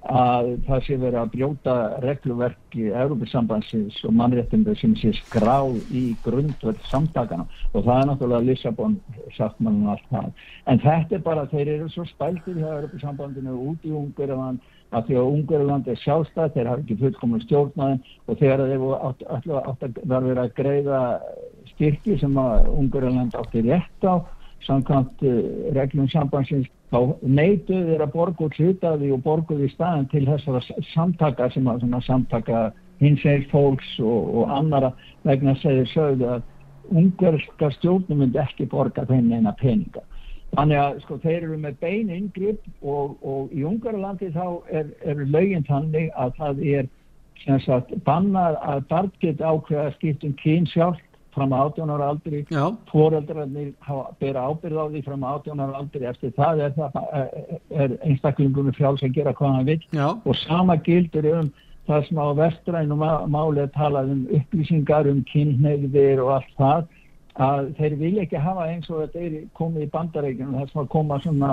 að það sé verið að brjóta regluverki Európa-sambansins og mannréttindu sem sé skráð í grundvöld samtakana og það er náttúrulega Lissabon sáttmálan og allt það. En þetta er bara, þeir eru svo spæltir hjá Európa-sambandinu út í Ungverðarland að því að Ungverðurland er sjálfstæð, þeir hafa ekki fullkomlega stjórnaðin og þegar þeir átt, átt að greiða styrki sem að Ungverðurland átti rétt á samkvæmt uh, reglum sambansins þá neituð þeir að borgu hlutaði og borguði í staðin til þessara samtaka sem að samtaka hins eða fólks og, og annara vegna segir sögðu að ungverðska stjórnum myndi ekki borga þeim neina peninga. Þannig að sko þeir eru með bein yngripp og, og í Ungarlandi þá er, er lögin þannig að það er sagt, bannað að barn geta ákveða skiptum kyn sjálf fram á 18 ára aldri, fóreldrarnir bera ábyrð á því fram á 18 ára aldri. Eftir það er, það, er einstaklingunum fjáls að gera hvað hann vil og sama gildur um það sem á vestrænum máli að tala um upplýsingar um kynneigðir og allt það að þeir vilja ekki hafa eins og þetta er komið í bandarækjum það sem að koma svona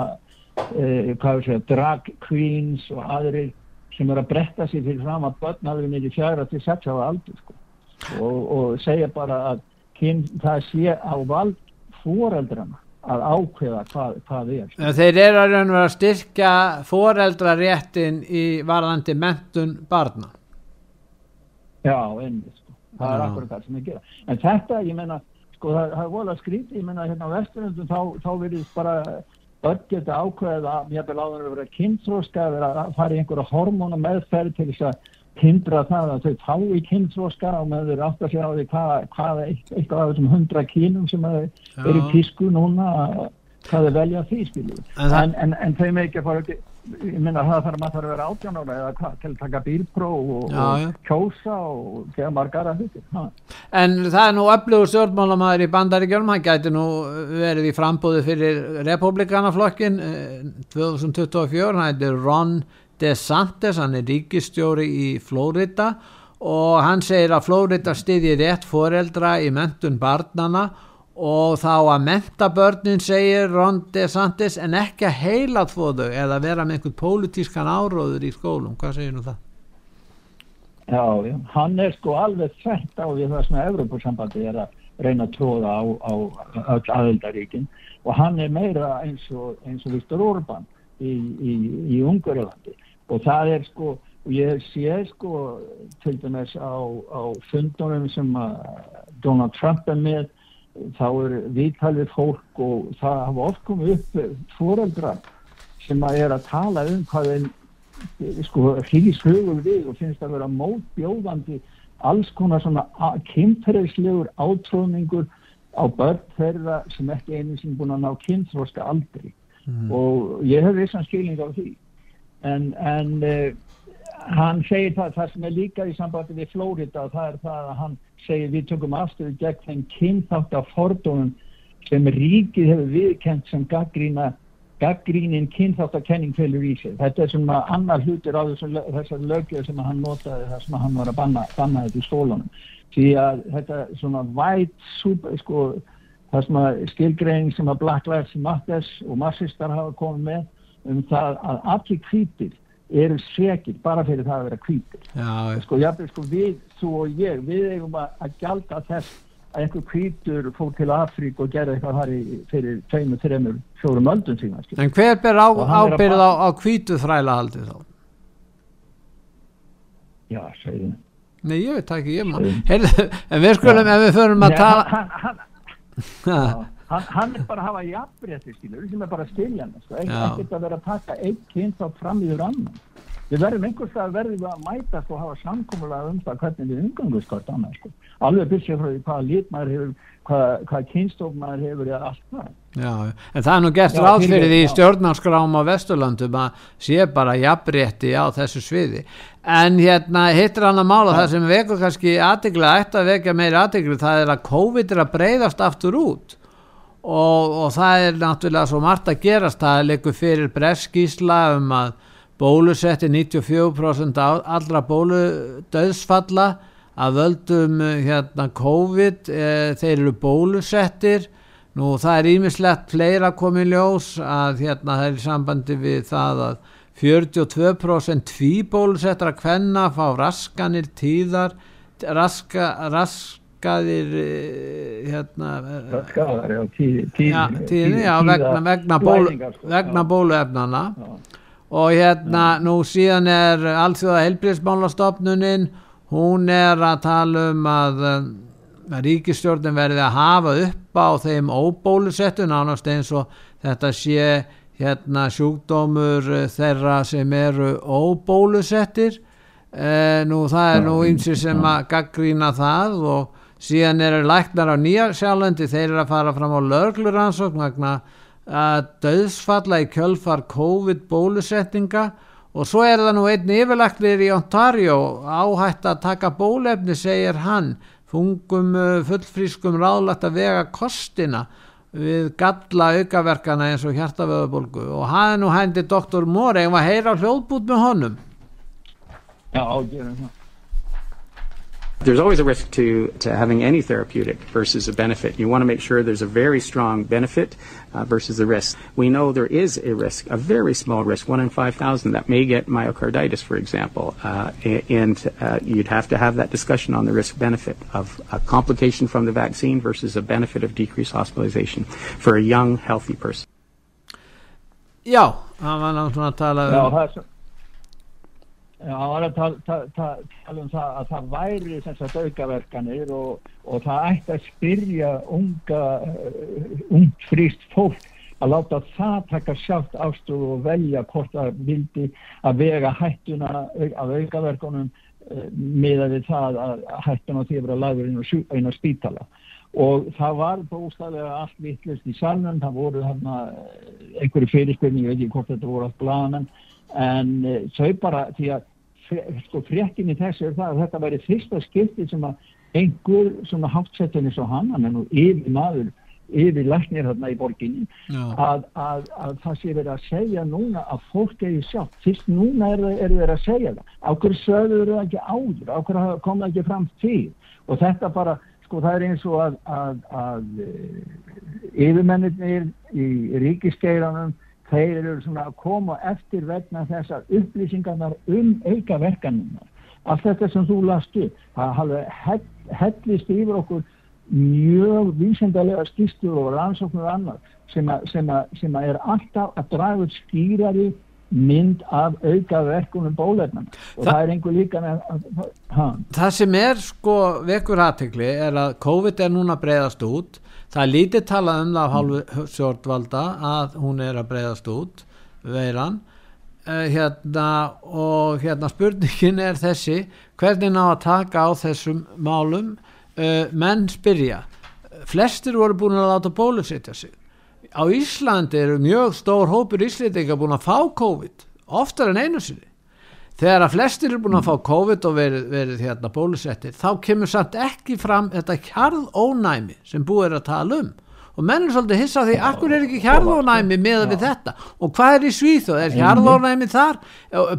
eh, segja, drag queens og aðrir sem er að bretta sér fyrir fram að börn alveg niður fjara til sex á aldur sko. og, og segja bara að kyn, það sé á vald fóreldrana að ákveða hvað, hvað er. En þeir eru að raun og vera að styrkja foreldraréttin í varðandi mentun barna. Já, einnig, sko. Það er akkurat það sem ég gera. En þetta, ég menna, sko, það, það er volið að skrýta, ég menna, hérna á vesturöndum þá, þá verðist bara öll geta ákveða að mér vil áður að vera kynþróska, að fara í einhverja hormóna meðferð til þess að hindra það að þau fá í kynþróska og með þeir átt að sjá því hvað, hvað eitthvað af þessum hundra kínum sem eru tísku núna hvað þeir velja því skilju en, en, en, þau með ekki að fara ekki ég minna það þarf maður að vera átján ára eða hvað, til að taka bílpróf og, já, og kjósa og geða margar að hluti En það er nú öflugur stjórnmálamæður í bandaríkjörnum hann gæti nú verið í frambúði fyrir republikanaflokkin 2024, hann heitir Ron DeSantis, hann er ríkistjóri í Flórida og hann segir að Flórida stiði rétt foreldra í mentun barnana og þá að mentabörnin segir Ron DeSantis en ekki að heila þóðu eða vera með einhvern pólitískan áróður í skólum, hvað segir nú það? Já, já, hann er sko alveg þett á því það sem að Evropasambandi er að reyna að tróða á, á öll aðeldaríkin og hann er meira eins og, eins og Viktor Orban í, í, í Ungarlandi og það er sko og ég sé sko til dæmis á, á fundunum sem Donald Trump er með þá er viðtalið fólk og það hafa oft komið upp fóreldra sem að er að tala um hvað þeim sko hlýðishugum við og finnst að vera mótbjóðandi alls konar svona kynferðislegur átróningur á börn þeirra sem ekki einu sem búin að ná kynþróska aldri mm. og ég hef vissan skilning á því en, en uh, hann segir það, það sem er líka í sambandi við Flórida og það er það að hann segir við tökum afstöðu gegn þeim kynþátt af fordónum sem ríkið hefur viðkent sem gaggrína gaggrínin kynþáttakenning felur í sig. Þetta er svona annar hlutir á þessar lögjöð sem hann notaði þar sem hann var að banna, banna þetta í skólunum. Því að þetta svona white super, sko, það sem að skilgreining sem að Black Lives Matter og massistar hafa komið með um það að allir kvítir eru sekir bara fyrir það að vera kvítir sko, jafnveg, sko við, þú og ég við eigum að, að gjalda þess að einhver kvítur fór til Afrík og gerði eitthvað þar í, fyrir tveimur, þreimur, fjórum öldun sína skil. En hver ber á, ábyrð á, á kvítu þræla haldið þá? Já, segið Nei, ég veit ekki, ég maður En við skulum, ef við förum að tala hann, hann, hann, hann, hann er bara að hafa jafnrétti skilur sem er bara að skilja hann sko. ekkert að vera að taka eitt kynnt á fram í þér annan við verðum einhvers að verðum að mætast og hafa samkómulega um það hvernig við umgangum skort annars sko. alveg byrjað frá því hvaða lít maður hefur hvaða hvað kynstof maður hefur eða allt það Já, en það er nú gert ráð fyrir því stjórnarskrám á Vesturlandum að sé bara jafnrétti á þessu sviði en hérna hittir hann að mála ja. það sem vekur kannski aðegla eftir að vekja meiri aðeglu það er að COVID er að breyðast aftur út og, og það er náttúrulega svo margt að gerast. Það leikur fyrir breskísla um að bólusetti 94% allra bóludauðsfalla að völdum hérna COVID e, þeir eru bólusettir. Nú það er ímislegt fleira komið ljós að hérna það er í sambandi við það að 42% tvíbólusettra kvenna fá raskanir tíðar raska, rask skaðir eh, hérna skaðar, já, tíð, tíð, já, tíðni, já, vegna, vegna, bólu, sko, vegna bóluefnana og hérna nú síðan er allþjóða helbriðsmálastofnunin hún er að tala um að, að ríkistjórnum verði að hafa upp á þeim óbólusettu nánast eins og þetta sé hérna sjúkdómur þeirra sem eru óbólusettir. Eh, nú það er nú einsir sem að gaggrína það og síðan eru læknar á nýja sjálfandi þeir eru að fara fram á lögluransókn vegna að döðsfalla í kjölfar COVID bólusettinga og svo er það nú einn yfirlæknir í Ontario áhætt að taka bólefni segir hann. Fungum uh, fullfrískum ráðlagt að vega kostina við galla aukaverkana eins og hjartavöðabólgu og hann nú hændi doktor Mór eða heyra hljóðbút með honum? Já, ágjörum það. There's always a risk to, to having any therapeutic versus a benefit. You want to make sure there's a very strong benefit uh, versus the risk. We know there is a risk, a very small risk, one in 5,000 that may get myocarditis, for example. Uh, and uh, you'd have to have that discussion on the risk benefit of a complication from the vaccine versus a benefit of decreased hospitalization for a young, healthy person. Já, hann var náttúrulega að tala um... Það var að tala, um það að það væri sem sagt aukaverkanir og, og það ætti að spyrja unga, uh, ungt fríst fólk að láta það taka sjátt ástuð og velja hvort það vildi að vega hættuna af aukaverkunum uh, miða við það að hættuna því að vera lagur inn á spítala. Og það var bóstæðilega allt vittlust í salnum, það voru þarna uh, einhverju fyrirspilni, ég veit ekki hvort þetta voru allt blanan en uh, þau bara því að sko, fréttinni þessu er það að þetta væri fyrsta skipti sem að einhver svona hátsettin eins og hann, hann er nú yfir maður, yfir læknir hérna í borginni, að, að, að það sé verið að segja núna að fólk eigi sjálf, fyrst núna er það verið að segja það, ákveður söður það ekki áður, ákveður kom það ekki fram til og þetta bara, sko það er eins og að, að yfirmennir í ríkiskeiranum þeir eru svona að koma eftir vegna þessar upplýsingarnar um aukaverkaninnar. Allt þetta sem þú lastu, það hafði hellist yfir okkur mjög vísendalega skýstur og rannsóknur og annað sem, a, sem, a, sem a er alltaf að draga upp skýrari mynd af aukaverkunum bólefnum og Þa, það er einhver líka með, Það sem er sko vekur aðtegli er að COVID er núna breyðast út það er lítið talað um það af hálfu stjórnvalda að hún er að breyðast út veiran. Uh, hérna og hérna spurningin er þessi hvernig ná að taka á þessum málum? Uh, menn spyrja flestir voru búin að láta bólusetja sig. Á Íslandi eru mjög stór hópur íslendinga búin að fá COVID oftar en einu sinni þegar að flestir eru búin að fá COVID og verið, verið hérna bólusettir þá kemur samt ekki fram þetta kjarðónæmi sem búið er að tala um. Og menn er svolítið hissa því akkur er ekki kjarðónæmi með við þetta? Og hvað er í Svíþó, er kjarðónæmi þar?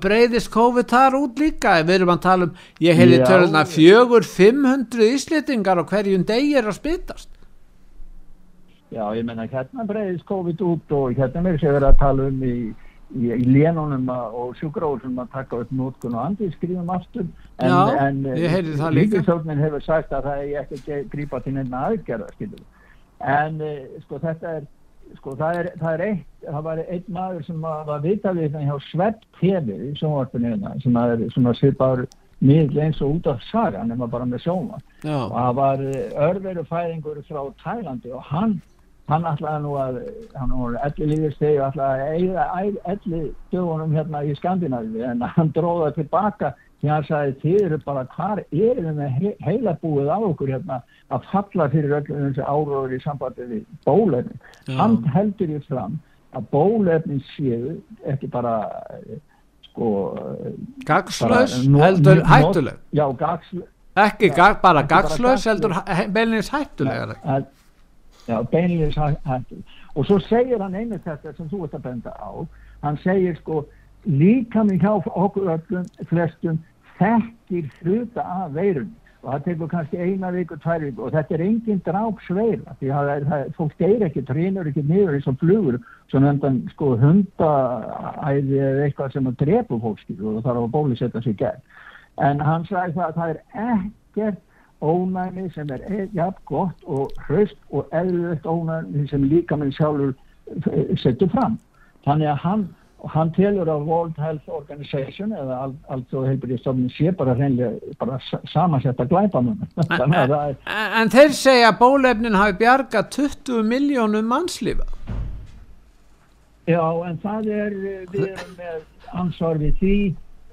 Breyðist COVID þar út líka? Við erum að tala um, ég hefði töluna fjögur 500 íslitingar og hverjum degi er að spytast. Já, ég menna hérna breyðist COVID út og hérna er sér að tala um í í, í lénunum og sjúkróðum að taka upp nótkun og andi skrifum aftur en, Já, en líkisóknin hefur sagt að það er ekki að grípa til nefna aðgerða skilur. en sko þetta er sko það er, það er eitt það var einn maður sem var vitalið hjá Svepp TV í sjónvarpunni hérna, sem er svona svipaður miðl eins og út af saga nema bara með sjóma og það var örveru fæðingur frá Tælandi og hann hann ætlaði nú að hann var elli lífistegi og ætlaði að eiga elli dögunum hérna í Skandinavíu en hann dróða tilbaka. Því hann sagði þið eru bara hvar er það með heila búið á okkur hérna að falla fyrir öllum þessi áróður í sambandi við bólefni hann heldur í fram að bólefni séu ekki bara sko gagslaus heldur hættuleg. Já gagslaus ekki ja, bara gagslaus heldur beilinins hættuleg að Já, beinleis hættu. Og svo segir hann einu þetta sem þú ert að benda á. Hann segir sko líka mig hjá okkur öllum flestum þekkir hluta af veirunni og það tekur kannski eina viku, tvær viku og þetta er engin dráp sveila því að fólk deyr ekki, trínur ekki niður eins og flugur sem endan sko hundaæði eða eitthvað sem að drepu fólkskil og það þarf að bólisetta sig gegn. En hann sagði það að það er ekkert ónæmi sem er e- jafn gott og hraust og eðlulegt ónæmi sem líka minn sjálfur eh, setur fram. Þannig að hann, hann telur að World Health Organization eða allt og heilbyrjastofnum sé bara reynlega bara samansetta glæpanum. en, en þeir segja að bólefnin hafi bjarga 20 miljónum mannslífa. Já, en það er, við erum með ansvar við því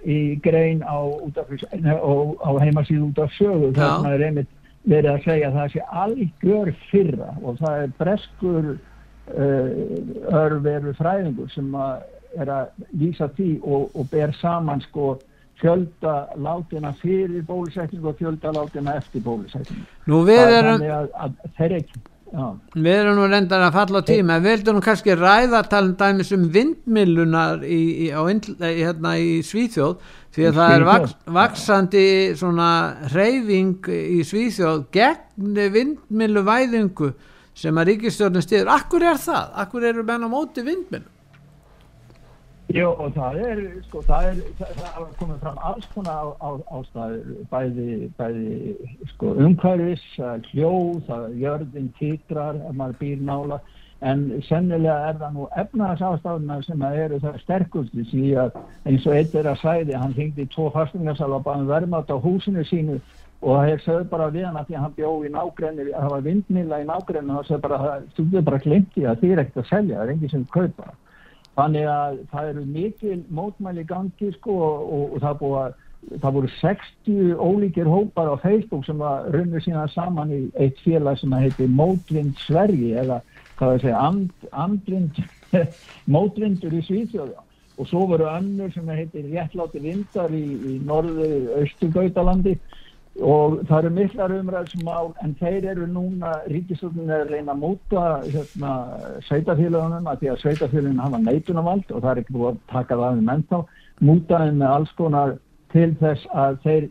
í grein á, á heimasíðu út af sögu það er einmitt verið að segja að það sé algjör fyrra og það er breskur uh, örveru fræðingur sem að er að lýsa því og, og ber saman sko fjölda látina fyrir bólusetning og fjölda látina eftir bólusetning Nú við erum að, að þeir ekki Já. Við erum nú reyndar að falla á tíma, við vildum kannski ræða talum dæmis um vindmilunar í, í, á, hérna, í Svíþjóð því að það er vaks, vaksandi svona reyfing í Svíþjóð gegn vindmiluvæðingu sem að ríkistjórnum stýður. Akkur er það? Akkur eru menn á móti vindmilu? Jó, það er, sko, það er, það er komið fram alls konar á, á, ástæður, bæði, bæði, sko, umhverfis, hljóð, jörðin, títrar, ef maður býr nála, en sennilega er það nú efnaðs ástæðuna sem að eru það sterkusti, því að eins og eitt er að sæði, hann hingdi í tvo fastingarsal og bæði verðmátt á húsinu sínu og það er sögð bara við hann að því að hann bjóð í nágrenni, það var vindmila í nágrenni og það sögð bara, það stúdið bara glimti að því er ekkert að selja, það er engið sem kaupa það. Þannig að það eru mikil mótmæli gangi sko og, og, og það, að, það voru 60 ólíkir hópar á Facebook sem var runnið síðan saman í eitt félag sem heitir Mótvind Svergi eða hvað það segja, and, andvind, mótvindur í Svíþjóða og svo voru önnur sem heitir Réttláti vindar í, í norðu Östugautalandi og það eru miklar umræðsum á en þeir eru núna ríkistöldin er að reyna að múta hérna, sveitafélagunum að því að sveitafélagunum hafa neitunavald og það er ekki búið að taka það um ennþá mútaðin með alls konar til þess að þeir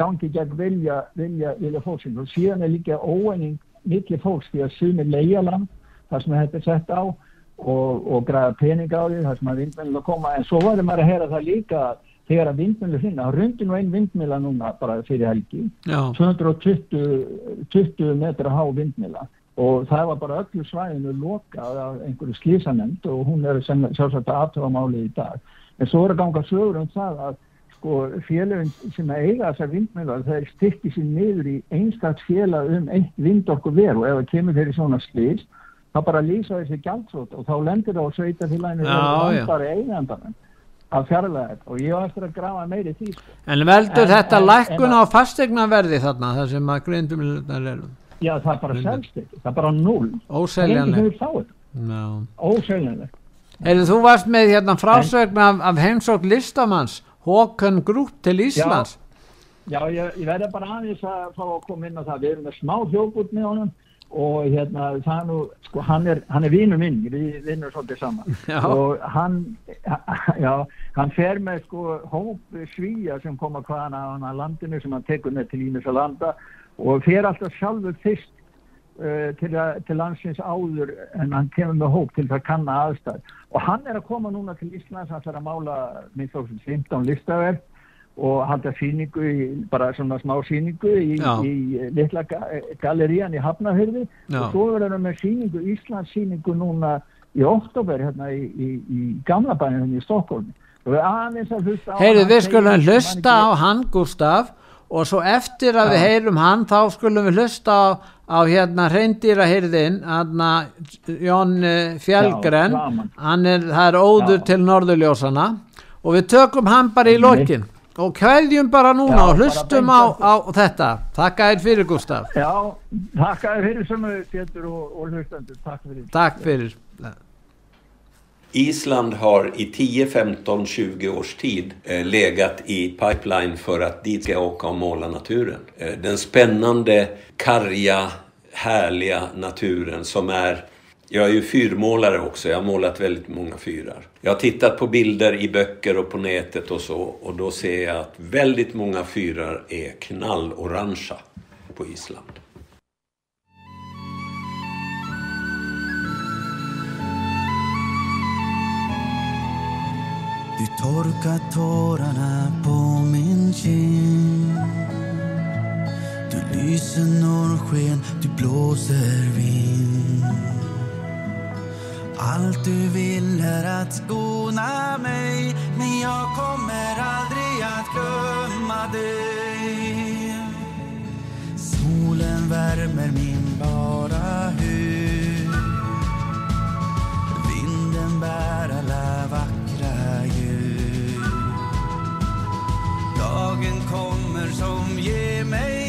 gangi gegn vilja vilja, vilja fólksins. Og síðan er líka óeining mikið fólks því að sumir leiðaland það sem þetta er sett á og, og græða pening á því það sem að vindmennilega koma. En svo varum maður að heyra það líka að þegar að vindmjölu finna, það rundi nú einn vindmjöla núna bara fyrir helgi, Já. 220 metra há vindmjöla og það var bara öllu svæðinu lokað af einhverju slísanend og hún er sjálfsagt aðtöfamáli í dag. En svo er að ganga sögur um það að sko félagin sem að eiga þessar vindmjöla það er styrkið sér niður í einstakts félag um eitt vindorku veru og ef það kemur fyrir svona slís þá bara lýsa þessi gældsótt og þá lendir það á sveita félaginu og vandar eigandarinn að fjarlæða þetta og ég var eftir að grafa meiri því sko. En veldur en, þetta en, lækkun á fastegnaverði þarna þar sem að grindum eru? Já það er bara selst ekki, það er bara null Óseljanleg no. Óseljanleg Eða þú varst með hérna frásögn af, af heimsók listamanns Håkon Grúp til Íslands. Já, já ég, ég verði bara aðeins að fá að koma inn á það. Við erum með smá hjókut með honum og hérna það nú, sko hann er hann er vinnu minn, við vinnum svolítið saman. Já. og hann já, hann fer með sko hóp svíja sem koma hvaðan á hann að landinu sem hann tekur með til Ímis að landa og fer alltaf sjálfur fyrst uh, til, að, til landsins áður en hann kemur með hóp til það kanna aðstæð og hann er að koma núna til Íslands hann fer að mála minnst á 15 listaverð og halda síningu, í, bara svona smá síningu í, í litla gallerían í Hafnahyrði og svo verður það með síningu, Íslands síningu núna í oktober hérna í, í gamla bænum hérna í Stokkólmi og við aðeins að hlusta á Heyrðu við skulum hlusta á hann Gustaf og svo eftir að ja. við heyrum hann þá skulum við hlusta á, á hérna hreindýrahyrðin Jón eh, Fjellgren hann er, það er óður Já. til norðurljósana og við tökum hann bara í lokin og kvæðjum bara núna og hlustum á, á þetta Takk að þér fyrir Gustaf Já, takk að þér fyrir sömu Pétur og, og hlustandur Takk fyrir, takk fyrir. Island har i 10, 15, 20 års tid eh, legat i pipeline för att dit ska åka och måla naturen. Eh, den spännande, karga, härliga naturen som är jag är ju fyrmålare också, jag har målat väldigt många fyrar. Jag har tittat på bilder i böcker och på nätet och så och då ser jag att väldigt många fyrar är knallorangea på Island. Du torkar tårarna på min kind Du lyser norrsken, du blåser vind allt du vill är att skona mig men jag kommer aldrig att glömma dig. Solen värmer min bara hud. Vinden bär alla vackra ljud. Dagen kommer som ger mig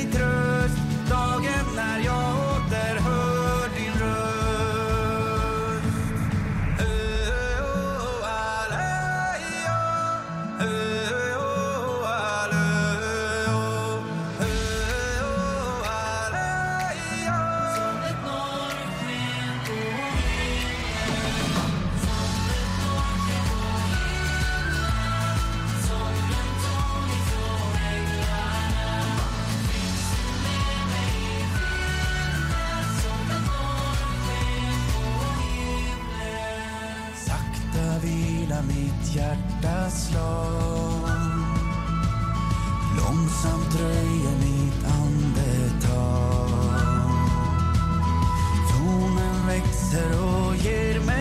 mitt hjärta slå. Långsamt dröjer mitt andetag. Tonen växer och ger mig